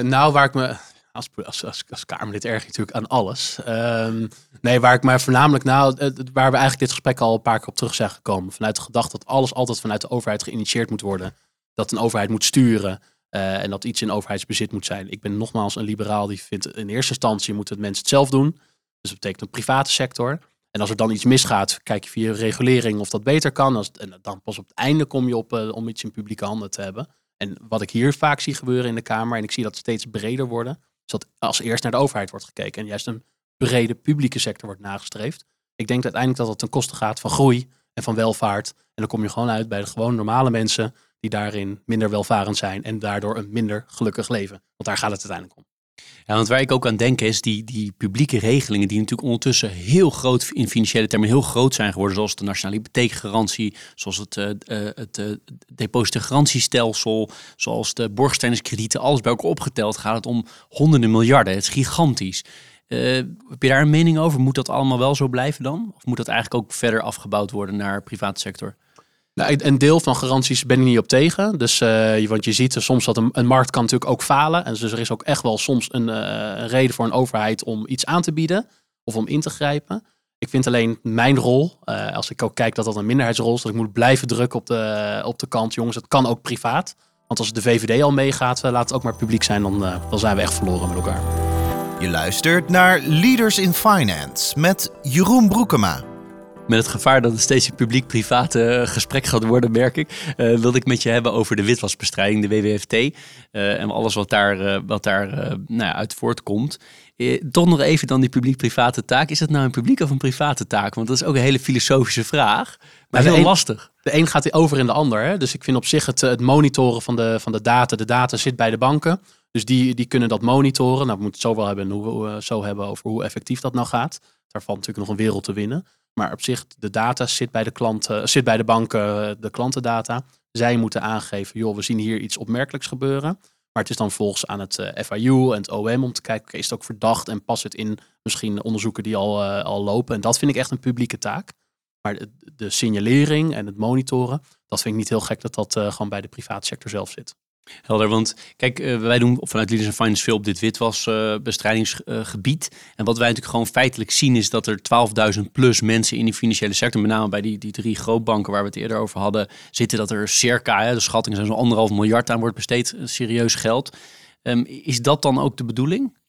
nou, waar ik me als, als, als, als Kamerlid erg natuurlijk aan alles. Um, nee, waar ik me voornamelijk, nou, waar we eigenlijk dit gesprek al een paar keer op terug zijn gekomen. Vanuit de gedachte dat alles altijd vanuit de overheid geïnitieerd moet worden. Dat een overheid moet sturen. Uh, en dat iets in overheidsbezit moet zijn. Ik ben nogmaals een liberaal die vindt in eerste instantie moeten mensen het zelf doen. Dus dat betekent een private sector. En als er dan iets misgaat, kijk je via regulering of dat beter kan. Als, en dan pas op het einde kom je op uh, om iets in publieke handen te hebben. En wat ik hier vaak zie gebeuren in de Kamer, en ik zie dat steeds breder worden, dat als eerst naar de overheid wordt gekeken. En juist een brede publieke sector wordt nagestreefd. Ik denk uiteindelijk dat het ten koste gaat van groei en van welvaart. En dan kom je gewoon uit bij de gewoon normale mensen die daarin minder welvarend zijn en daardoor een minder gelukkig leven. Want daar gaat het uiteindelijk om. Ja, want waar ik ook aan denk is die, die publieke regelingen die natuurlijk ondertussen heel groot in financiële termen heel groot zijn geworden, zoals de nationale hypotheekgarantie, zoals het, uh, het depositogarantiestelsel, zoals de borgstellingskredieten, alles bij elkaar opgeteld gaat het om honderden miljarden. Het is gigantisch. Heb je daar een mening over? Moet dat allemaal wel zo blijven dan? Of moet dat eigenlijk ook verder afgebouwd worden naar private sector? Nou, een deel van garanties ben ik niet op tegen. Dus, uh, want je ziet soms dat een, markt kan natuurlijk ook falen. En dus er is ook echt wel soms een, uh, een, reden voor een overheid om iets aan te bieden of om in te grijpen. Ik vind alleen mijn rol, uh, als ik ook kijk dat dat een minderheidsrol is, dat ik moet blijven drukken op de, op de kant. Jongens, het kan ook privaat. Want als de VVD al meegaat, laat het ook maar publiek zijn, dan, dan zijn we echt verloren met elkaar. Je luistert naar Leaders in Finance met Jeroen Broekema. Met het gevaar dat het steeds een publiek-private eh, gesprek gaat worden, merk ik. Uh, wilde ik met je hebben over de witwasbestrijding, de WWFT. Uh, eh, en alles wat daar, wat daar nou ja, uit voortkomt. toch nog even dan die publiek-private taak. Is dat nou een publiek of een private taak? Want dat is ook een hele filosofische vraag. Maar heel lastig. De een gaat over in de ander. Hè? Dus ik vind op zich het, het monitoren van de, van de data. De data zit bij de banken. Dus die, die kunnen dat monitoren. Nou, we moeten het zo wel hebben, hoe, uh, zo hebben over hoe effectief dat nou gaat. Daar valt natuurlijk nog een wereld te winnen. Maar op zich, de data zit bij de klanten, zit bij de banken, de klantendata. Zij moeten aangeven, joh, we zien hier iets opmerkelijks gebeuren. Maar het is dan volgens aan het eh, FIU en het OM om te kijken, is het ook verdacht en past het in misschien onderzoeken die al, uh, al lopen. En dat vind ik echt een publieke taak. Maar de, signalering en het monitoren, dat vind ik niet heel gek dat dat uh, gewoon bij de private sector zelf zit. Helder, want kijk, uh, wij doen vanuit Leaders Finance veel op dit witwasbestrijdingsgebied. En wat wij natuurlijk gewoon feitelijk zien is dat er 12.000 plus mensen in die financiële sector, met name bij die, die drie grootbanken waar we het eerder over hadden, zitten dat er circa, de schattingen zijn zo'n anderhalf miljard aan wordt besteed, serieus geld. Um, is dat dan ook de bedoeling?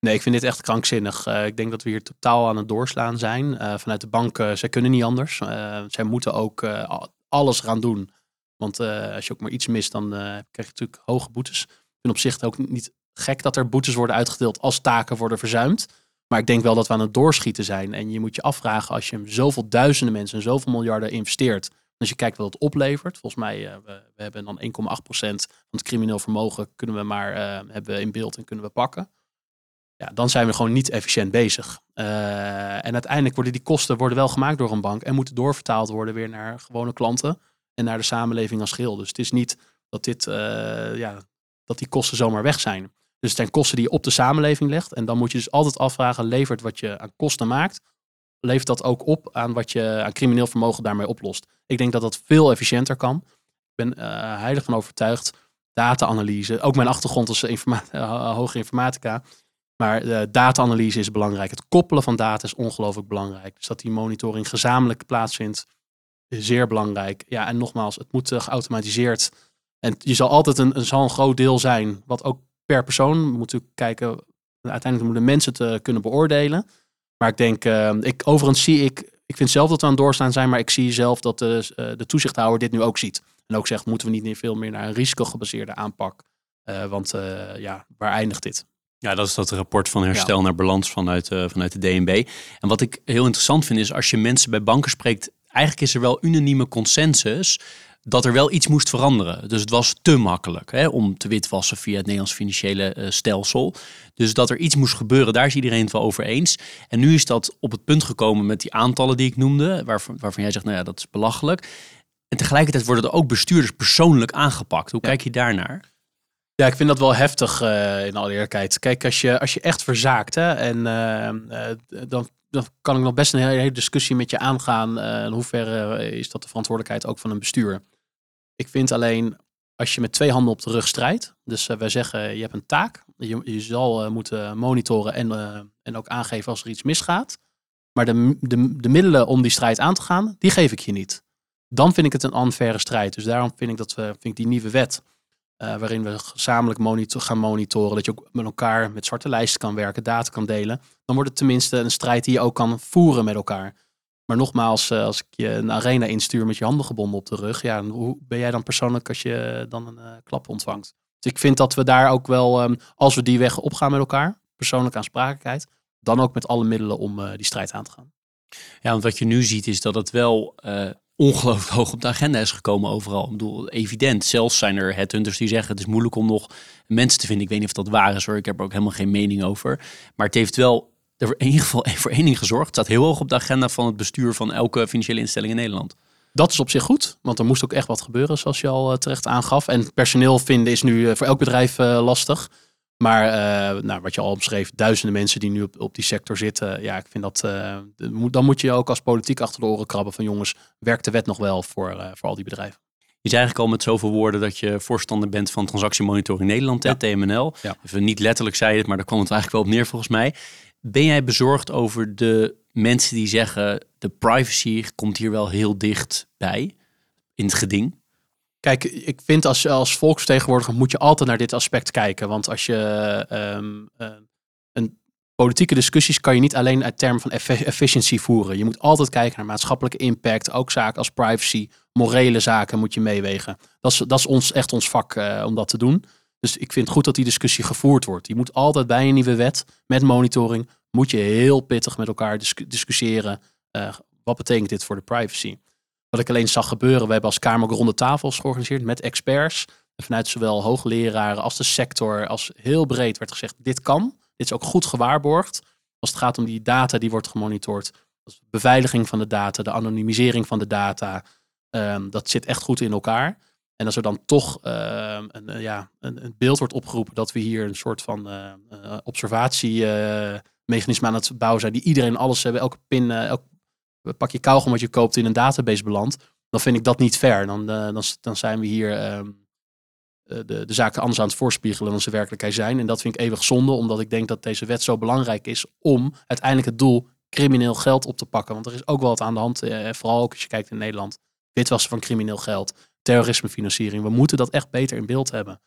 Nee, ik vind dit echt krankzinnig. Uh, ik denk dat we hier totaal aan het doorslaan zijn. vanuit de banken, zij kunnen niet anders. zij moeten ook alles gaan doen want uh, als je ook maar iets mist, dan uh, krijg je natuurlijk hoge boetes. Ik vind op zich ook niet gek dat er boetes worden uitgedeeld als taken worden verzuimd. Maar ik denk wel dat we aan het doorschieten zijn. En je moet je afvragen als je zoveel duizenden mensen en zoveel miljarden investeert. Als je kijkt wat het oplevert. Volgens mij, uh, we, we, hebben dan 1,8% van het crimineel vermogen kunnen we maar hebben in beeld en kunnen we pakken. Ja, dan zijn we gewoon niet efficiënt bezig. en uiteindelijk worden die kosten worden wel gemaakt door een bank en moeten doorvertaald worden weer naar gewone klanten en naar de samenleving als geheel. Dus het is niet dat, dit, uh, ja, dat die kosten zomaar weg zijn. Dus het zijn kosten die je op de samenleving legt. En dan moet je dus altijd afvragen, levert wat je aan kosten maakt, levert dat ook op aan wat je aan crimineel vermogen daarmee oplost. Ik denk dat dat veel efficiënter kan. Ik ben uh, heilig van overtuigd. Data-analyse, ook mijn achtergrond als informa uh, hoge informatica. Maar uh, data-analyse is belangrijk. Het koppelen van data is ongelooflijk belangrijk. Dus dat die monitoring gezamenlijk plaatsvindt zeer belangrijk. Ja, en nogmaals, het moet uh, geautomatiseerd. En je zal altijd een, een, zal een groot deel zijn, wat ook per persoon, we moeten kijken, uiteindelijk moeten mensen te kunnen beoordelen. Maar ik denk, uh, ik, overigens zie ik, ik vind zelf dat we aan het doorstaan zijn, maar ik zie zelf dat de, uh, de toezichthouder dit nu ook ziet. En ook zegt, moeten we niet meer veel meer naar een risicogebaseerde aanpak? want ja, waar eindigt dit? Ja, dat is dat rapport van herstel naar balans vanuit, vanuit de DNB. En wat ik heel interessant vind is als je mensen bij banken spreekt, eigenlijk is er wel unanieme consensus dat er wel iets moest veranderen. Dus het was te makkelijk hè, om te witwassen via het Nederlands financiële uh, stelsel. Dus dat er iets moest gebeuren, daar is iedereen het wel over eens. En nu is dat op het punt gekomen met die aantallen die ik noemde, waarvan, waarvan jij zegt, nou ja, dat is belachelijk. En tegelijkertijd worden er ook bestuurders persoonlijk aangepakt. Hoe kijk je daarnaar? Ja, ik vind dat wel heftig uh, in alle eerlijkheid. Kijk, als je, als je echt verzaakt hè, en uh, dan, dan kan ik nog best een hele, discussie met je aangaan. in hoeverre is dat de verantwoordelijkheid ook van een bestuur? Ik vind alleen, als je met twee handen op de rug strijdt. Dus wij zeggen, je hebt een taak. Je, je zal moeten monitoren en, en ook aangeven als er iets misgaat. Maar de, de, de middelen om die strijd aan te gaan, die geef ik je niet. Dan vind ik het een unfaire strijd. Dus daarom vind ik dat we, vind ik die nieuwe wet uh, waarin we gezamenlijk monitor, gaan monitoren. Dat je ook met elkaar met zwarte lijsten kan werken, data kan delen. Dan wordt het tenminste een strijd die je ook kan voeren met elkaar. Maar nogmaals, uh, als ik je een arena instuur met je handen gebonden op de rug. Ja, hoe ben jij dan persoonlijk als je dan een uh, klap ontvangt? Dus ik vind dat we daar ook wel, um, als we die weg opgaan met elkaar, persoonlijke aansprakelijkheid, dan ook met alle middelen om die strijd aan te gaan. Ja, want wat je nu ziet is dat het wel ongelooflijk hoog op de agenda is gekomen overal. Ik bedoel, evident. Zelfs zijn er headhunters die zeggen het is moeilijk om nog mensen te vinden. Ik weet niet of dat waar is hoor. Ik heb er ook helemaal geen mening over. Maar het heeft wel er in ieder geval voor één ding gezorgd. Het staat heel hoog op de agenda van het bestuur van elke financiële instelling in Nederland. Dat is op zich goed, want er moest ook echt wat gebeuren, zoals je al eh, terecht aangaf. En personeel vinden is nu eh, voor elk bedrijf uh, lastig. Maar uh, nou, wat je al omschreef, duizenden mensen die nu op, op die sector zitten. Ja, ik vind dat. Uh, dan moet je ook als politiek achter de oren krabben van jongens, werkt de wet nog wel voor, uh, voor al die bedrijven? Je zei eigenlijk al met zoveel woorden dat je voorstander bent van transactiemonitoring Nederland, ja. TMNL. Ja. Even niet letterlijk zei het, maar daar kwam het eigenlijk wel op neer volgens mij. Ben jij bezorgd over de mensen die zeggen de privacy komt hier wel heel dicht bij in het geding? Kijk, ik vind als, als volksvertegenwoordiger moet je altijd naar dit aspect kijken. Want als je um, een politieke discussies kan je niet alleen uit termen van efficiëntie voeren. Je moet altijd kijken naar maatschappelijke impact. Ook zaken als privacy, morele zaken moet je meewegen. Dat is, dat is ons, echt ons vak uh, om dat te doen. Dus ik vind goed dat die discussie gevoerd wordt. Je moet altijd bij een nieuwe wet met monitoring, moet je heel pittig met elkaar discussiëren. Uh, wat betekent dit voor de privacy? Wat ik alleen zag gebeuren, we hebben als Kamer ronde tafels georganiseerd met experts. Vanuit zowel hoogleraren als de sector, als heel breed werd gezegd, dit kan. Dit is ook goed gewaarborgd. Als het gaat om die data die wordt gemonitord. De beveiliging van de data, de anonimisering van de data. Um, dat zit echt goed in elkaar. En als er dan toch uh, een, uh, ja, een, een, beeld wordt opgeroepen dat we hier een soort van uh, observatiemechanisme aan het bouwen zijn, die iedereen alles hebben, elke pin, pak je kauwgom wat je koopt in een database belandt, dan vind ik dat niet fair. Dan, uh, dan, dan zijn we hier uh, de, de zaken anders aan het voorspiegelen dan ze werkelijkheid zijn. En dat vind ik eeuwig zonde, omdat ik denk dat deze wet zo belangrijk is om uiteindelijk het doel crimineel geld op te pakken. Want er is ook wel wat aan de hand, uh, vooral ook als je kijkt in Nederland. Witwassen van crimineel geld, terrorismefinanciering. We moeten dat echt beter in beeld hebben.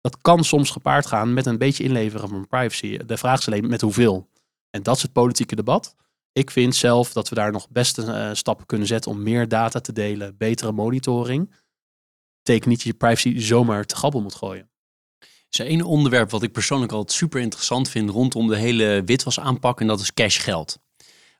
Dat kan soms gepaard gaan met een beetje inleveren van privacy. De vraag is alleen met hoeveel. En dat is het politieke debat. Ik vind zelf dat we daar nog beste uh, stappen kunnen zetten om meer data te delen, betere monitoring. Betekent niet dat je privacy zomaar te grabbel moet gooien. Er is één onderwerp wat ik persoonlijk altijd super interessant vind rondom de hele witwas aanpak en dat is cashgeld.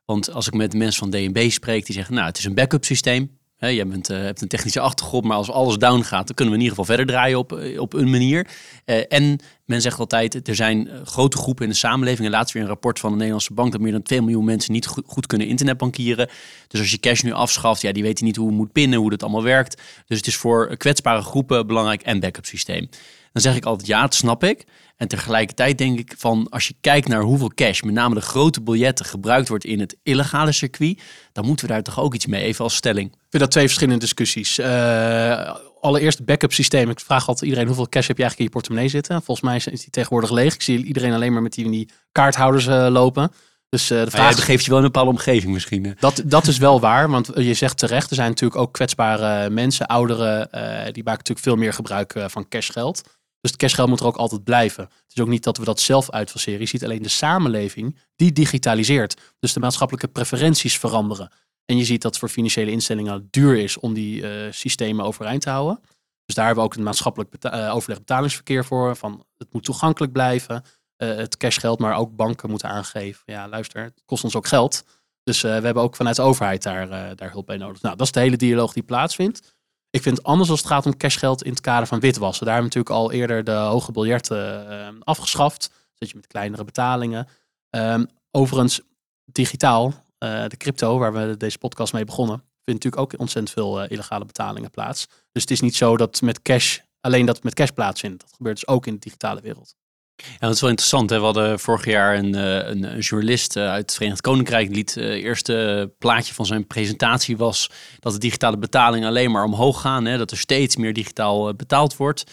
Want als ik met mensen van DNB spreek, die zeggen, nou het is een backup systeem. He, jij bent, uh, hebt een technische achtergrond, maar als alles down gaat, dan kunnen we in ieder geval verder draaien op, eh, op een manier. Uh, en men zegt altijd, er zijn grote groepen in de samenleving. En laatst weer een rapport van de Nederlandse Bank dat meer dan 2 miljoen mensen niet goed, goed, kunnen internetbankieren. Dus als je cash nu afschaft, ja, die weten niet hoe het moet pinnen, hoe dat allemaal werkt. Dus het is voor kwetsbare groepen belangrijk en backup systeem. Dan zeg ik altijd, ja, dat snap ik. En tegelijkertijd denk ik van, als je kijkt naar hoeveel cash, met name de grote biljetten, gebruikt wordt in het illegale circuit, dan moeten we daar toch ook iets mee, even als stelling. Ik vind dat twee verschillende discussies. Uh, allereerst backup systeem. Ik vraag altijd iedereen, hoeveel cash heb je eigenlijk in je portemonnee zitten? Volgens mij is die tegenwoordig leeg. Ik zie iedereen alleen maar met die, die kaarthouders uh, lopen. Dus uh, de vraag... Ja, geeft je wel een bepaalde omgeving misschien. Dat, dat is wel waar, want je zegt terecht, er zijn natuurlijk ook kwetsbare mensen, ouderen, die maken natuurlijk veel meer gebruik van cashgeld. Dus het cashgeld moet er ook altijd blijven. Het is ook niet dat we dat zelf uitfaseren. Je ziet alleen de samenleving die digitaliseert. Dus de maatschappelijke preferenties veranderen. En je ziet dat het voor financiële instellingen duur is om die uh, systemen overeind te houden. Dus daar hebben we ook een maatschappelijk uh, overleg betalingsverkeer voor. Van het moet toegankelijk blijven. eh, het cashgeld, maar ook banken moeten aangeven. Ja, luister, het kost ons ook geld. Dus we hebben ook vanuit de overheid daar, daar hulp bij nodig. Nou, dat is de hele dialoog die plaatsvindt. Ik vind anders als het gaat om cashgeld in het kader van witwassen. Daar hebben we natuurlijk al eerder de hoge biljetten afgeschaft. Zet je met kleinere betalingen. Um, overigens, digitaal, de crypto, waar we deze podcast mee begonnen, vindt natuurlijk ook ontzettend veel illegale betalingen plaats. Dus het is niet zo dat met cash Alleen dat met cash plaatsvindt. Dat gebeurt dus ook in de digitale wereld. Ja, dat is wel interessant. Hè? We hadden vorig jaar een, eh, een, een journalist eh, uit het Verenigd Koninkrijk. het uh, eerste plaatje van zijn presentatie was dat de digitale betalingen alleen maar omhoog gaan. Hè? Dat er steeds meer digitaal betaald wordt.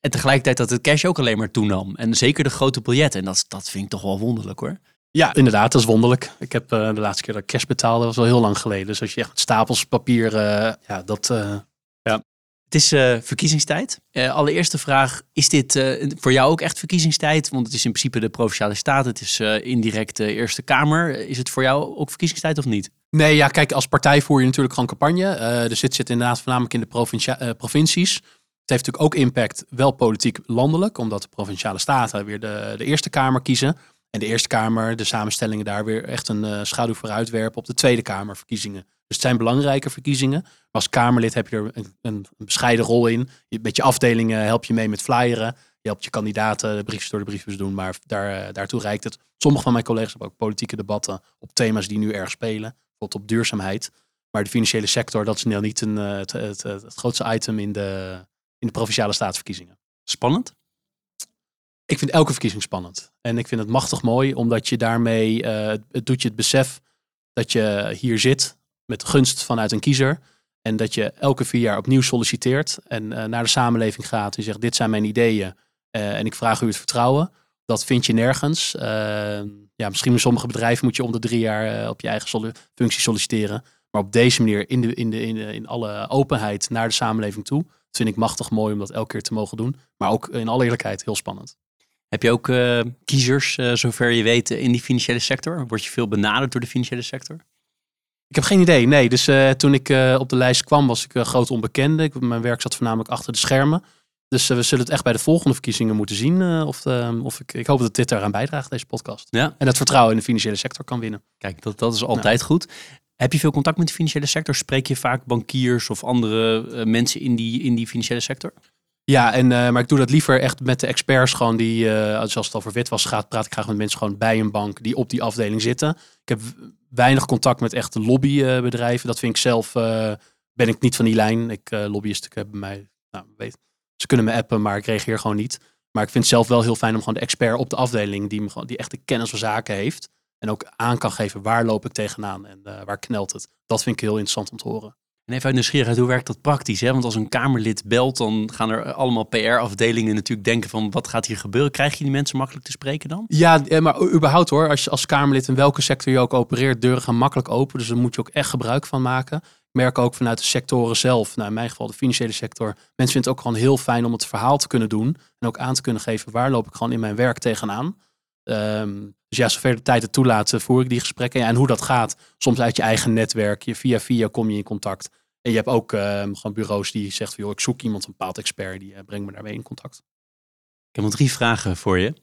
En tegelijkertijd dat het cash ook alleen maar toenam. En zeker de grote biljetten. En dat, dat vind ik toch wel wonderlijk hoor. Ja, inderdaad, dat is wonderlijk. Ik heb de laatste keer dat cash betaalde, was wel heel lang geleden. Dus als je echt stapels papier, ja, dat, het is uh, verkiezingstijd. Uh, allereerste vraag, is dit uh, voor jou ook echt verkiezingstijd? Want het is in principe de Provinciale Staten, het is indirect de Eerste Kamer. Is het voor jou ook verkiezingstijd of niet? Nee, ja, kijk, als partij voer je natuurlijk gewoon campagne. de zit zit inderdaad voornamelijk in de provincies. Het heeft natuurlijk ook impact, wel politiek landelijk, omdat de Provinciale Staten weer de, de Eerste Kamer kiezen. En de Eerste Kamer, de samenstellingen daar weer echt een schaduw vooruitwerpen op de Tweede Kamerverkiezingen. Dus het zijn belangrijke verkiezingen. Maar als Kamerlid heb je er een, een, bescheiden rol in. Je, met je afdelingen help je mee met flyeren. Je helpt je kandidaten de briefjes door de briefjes doen. Maar daar, daartoe reikt het. Sommige van mijn collega's hebben ook politieke debatten op thema's die nu erg spelen. Bijvoorbeeld op duurzaamheid. Maar de financiële sector, dat is niet een, eh, het, het, het, grootste item in de, in de provinciale staatsverkiezingen. Spannend? Ik vind elke verkiezing spannend. En ik vind het machtig mooi, omdat je daarmee, uh, het doet je het besef dat je hier zit met gunst vanuit een kiezer. En dat je elke vier jaar opnieuw solliciteert en uh, naar de samenleving gaat en zegt: Dit zijn mijn ideeën uh, en ik vraag u het vertrouwen. Dat vind je nergens. Uh, ja, misschien in sommige bedrijven moet je om de drie jaar op je eigen functie solliciteren. Maar op deze manier, in, de, in, de, in, in alle openheid naar de samenleving toe. Dat vind ik machtig mooi om dat elke keer te mogen doen. Maar ook in alle eerlijkheid heel spannend. Heb je ook kiezers, zover je weet, in die financiële sector? Word je veel benaderd door de financiële sector? Ik heb geen idee, nee. Dus uh, toen ik uh, op de lijst kwam, was ik een groot onbekende. Ik, mijn werk zat voornamelijk achter de schermen. Dus uh, we zullen het echt bij de volgende verkiezingen moeten zien. of of ik, ik hoop dat dit eraan bijdraagt, deze podcast. Ja. En dat vertrouwen in de financiële sector kan winnen. Kijk, dat, dat is altijd goed. Heb je veel contact met de financiële sector? Spreek je vaak bankiers of andere mensen in die, in die financiële sector? Ja, en, maar ik doe dat liever echt met de experts gewoon die, zoals het over witwas gaat, praat ik graag met mensen gewoon bij een bank die op die afdeling zitten. Ik heb weinig contact met echte lobbybedrijven. Dat vind ik zelf, uh, ben ik niet van die lijn. Ik uh, lobbyisten hebben mij, nou, ze kunnen me appen, maar ik reageer gewoon niet. Maar ik vind het zelf wel heel fijn om gewoon de expert op de afdeling, die, me die echt de kennis van zaken heeft. En ook aan kan geven waar loop ik tegenaan en uh, waar knelt het. Dat vind ik heel interessant om te horen. En even uit nieuwsgierigheid, hoe werkt dat praktisch? Hè? Want als een Kamerlid belt, dan gaan er allemaal PR-afdelingen natuurlijk denken van wat gaat hier gebeuren? Krijg je die mensen makkelijk te spreken dan? Ja, eh, maar überhaupt hoor. Als je als Kamerlid in welke sector je ook opereert, deuren gaan makkelijk open. Dus daar moet je ook echt gebruik van maken. Ik merk ook vanuit de sectoren zelf, nou in mijn geval de financiële sector. Mensen vinden het ook gewoon heel fijn om het verhaal te kunnen doen. En ook aan te kunnen geven waar loop ik gewoon in mijn werk tegenaan. Um, dus ja, zover de tijd het toelaat, eh, voer ik die gesprekken. Ja, en hoe dat gaat, soms uit je eigen netwerk. Je, via via kom je in contact. En je hebt ook ehm, gewoon bureaus die zegt, joh, ik zoek iemand, een bepaald expert, die uh, brengt me daarmee in contact. Ik heb nog drie vragen voor je.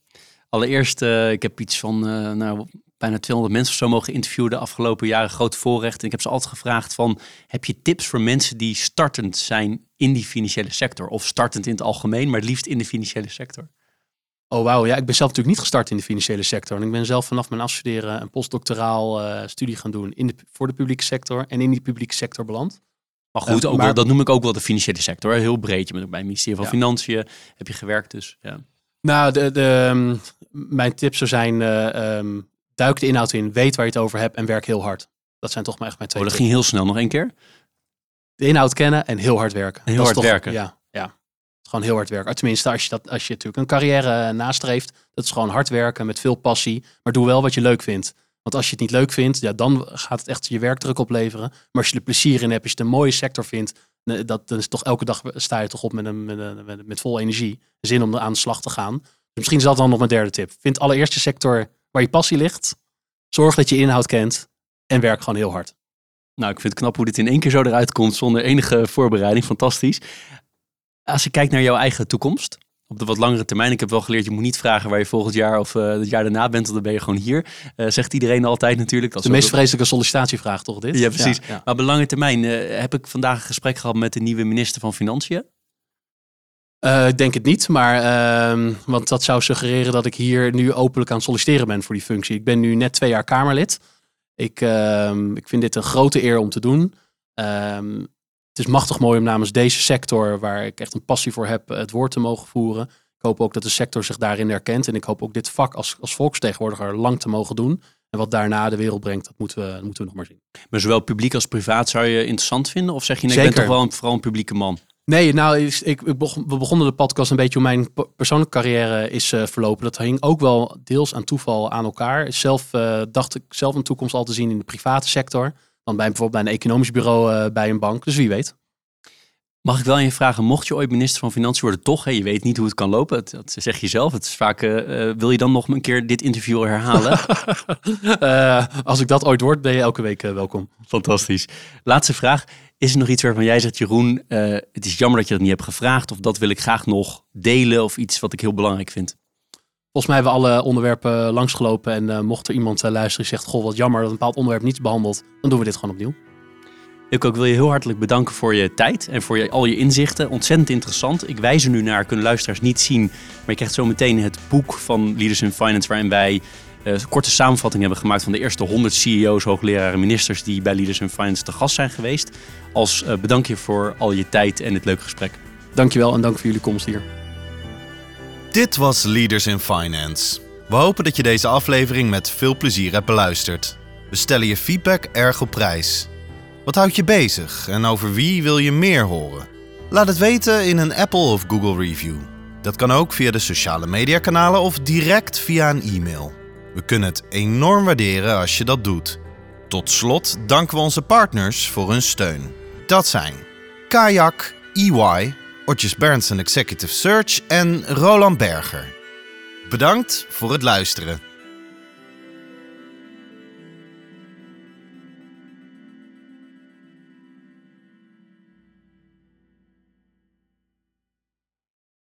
Allereerst, uh, ik heb iets van uh, nou, bijna 200 mensen of zo mogen interviewen de afgelopen jaren, groot voorrecht. En ik heb ze altijd gevraagd van, heb je tips voor mensen die startend zijn in die financiële sector? Of startend in het algemeen, maar liefst in de financiële sector? Oh wauw, ja, ik ben zelf natuurlijk niet gestart in de financiële sector. En ik ben zelf vanaf mijn afstuderen een postdoctoraal studie gaan doen in de, voor de publieke sector en in die publieke sector beland. Maar goed, ook Wel, dat noem ik ook wel de financiële sector. Heel breed. Je bent ook bij het ministerie van Financiën heb je gewerkt. Dus, ja. Nou, de, de, ehm, mijn tips zou zijn, uh, um, duik de inhoud in, weet waar je het over hebt en werk heel hard. Dat zijn toch maar echt mijn twee Oh, dat ging heel snel. Nog één keer? De inhoud kennen en heel hard werken. heel hard werken? Ja, ja. Gewoon heel hard werken. Tenminste, als je, dat, als je natuurlijk een carrière nastreeft, dat is gewoon hard werken met veel passie. Maar doe wel wat je leuk vindt. Want als je het niet leuk vindt, ja, dan gaat het echt je werkdruk opleveren. Maar als je er plezier in hebt, als je het een mooie sector vindt, dat, dan is toch elke dag sta je toch op met, een, met, met, met vol energie. Zin om aan de slag te gaan. Dus misschien is dat dan nog mijn derde tip. Vind allereerst je sector waar je passie ligt. Zorg dat je inhoud kent. En werk gewoon heel hard. Nou, ik vind het knap hoe dit in één keer zo eruit komt zonder enige voorbereiding. Fantastisch. Als je kijkt naar jouw eigen toekomst, op de wat langere termijn. Ik heb wel geleerd, je moet niet vragen waar je volgend jaar of uh, het jaar daarna bent, want dan ben je gewoon hier. Uh, zegt iedereen altijd natuurlijk. Dat de meest vreselijke sollicitatievraag toch dit? Ja, precies. Maar op de lange termijn uh, heb ik vandaag een gesprek gehad met de nieuwe minister van Financiën. ik denk het niet, maar ehm, want dat zou suggereren dat ik hier nu openlijk aan het solliciteren ben voor die functie. Ik ben nu net twee jaar Kamerlid. Ik, ehm, ik vind dit een grote eer om te doen. Um, het is machtig mooi om namens deze sector, waar ik echt een passie voor heb, het woord te mogen voeren. Ik hoop ook dat de sector zich daarin herkent. En ik hoop ook dit vak als, als volksvertegenwoordiger lang te mogen doen. En wat daarna de wereld brengt, dat moeten we, moeten we nog maar zien. Maar zowel publiek als privaat zou je interessant vinden? Of zeg je, nee, ik ben toch wel een, vooral een publieke man? Nee, nou, ik, ik, we begonnen de podcast een beetje hoe mijn persoonlijke carrière is uh, verlopen. Dat hing ook wel deels aan toeval aan elkaar. Zelf uh, dacht ik zelf een toekomst al te zien in de private sector dan bij bijvoorbeeld bij een economisch bureau uh, bij een bank. Dus wie weet. Mag ik wel je vragen, mocht je ooit minister van Financiën worden, toch? Hè, je weet niet hoe het kan lopen. Dat, zeg je zelf. Het is vaak, uh, wil je dan nog een keer dit interview herhalen? uh, als ik dat ooit word, ben je elke week welkom. Fantastisch. Laatste vraag. Is er nog iets waarvan jij zegt, Jeroen, het is jammer dat je dat niet hebt gevraagd. Of dat wil ik graag nog delen. Of iets wat ik heel belangrijk vind. Volgens mij hebben we alle onderwerpen langsgelopen. En uh, mocht er iemand uh, luisteren die zegt: Goh, wat jammer dat een bepaald onderwerp niet is behandeld, dan doen we dit gewoon opnieuw. Ik ook wil je heel hartelijk bedanken voor je tijd en voor je, al je inzichten. Ontzettend interessant. Ik wijs er nu naar, kunnen luisteraars niet zien. Maar je krijgt zo meteen het boek van Leaders in Finance, waarin wij uh, een korte samenvatting hebben gemaakt van de eerste 100 CEO's, hoogleraren, ministers die bij Leaders in Finance te gast zijn geweest. Als bedankje voor al je tijd en het leuke gesprek. Dankjewel en dank voor jullie komst hier. Dit was Leaders in Finance. We hopen dat je deze aflevering met veel plezier hebt beluisterd. We stellen je feedback erg op prijs. Wat houdt je bezig en over wie wil je meer horen? Laat het weten in een Apple of Google review. Dat kan ook via de sociale mediakanalen of direct via een e-mail. We kunnen het enorm waarderen als je dat doet. Tot slot danken we onze partners voor hun steun. Dat zijn Kayak, EY, Otjes Berndsen Executive Search en Roland Berger. Bedankt voor het luisteren.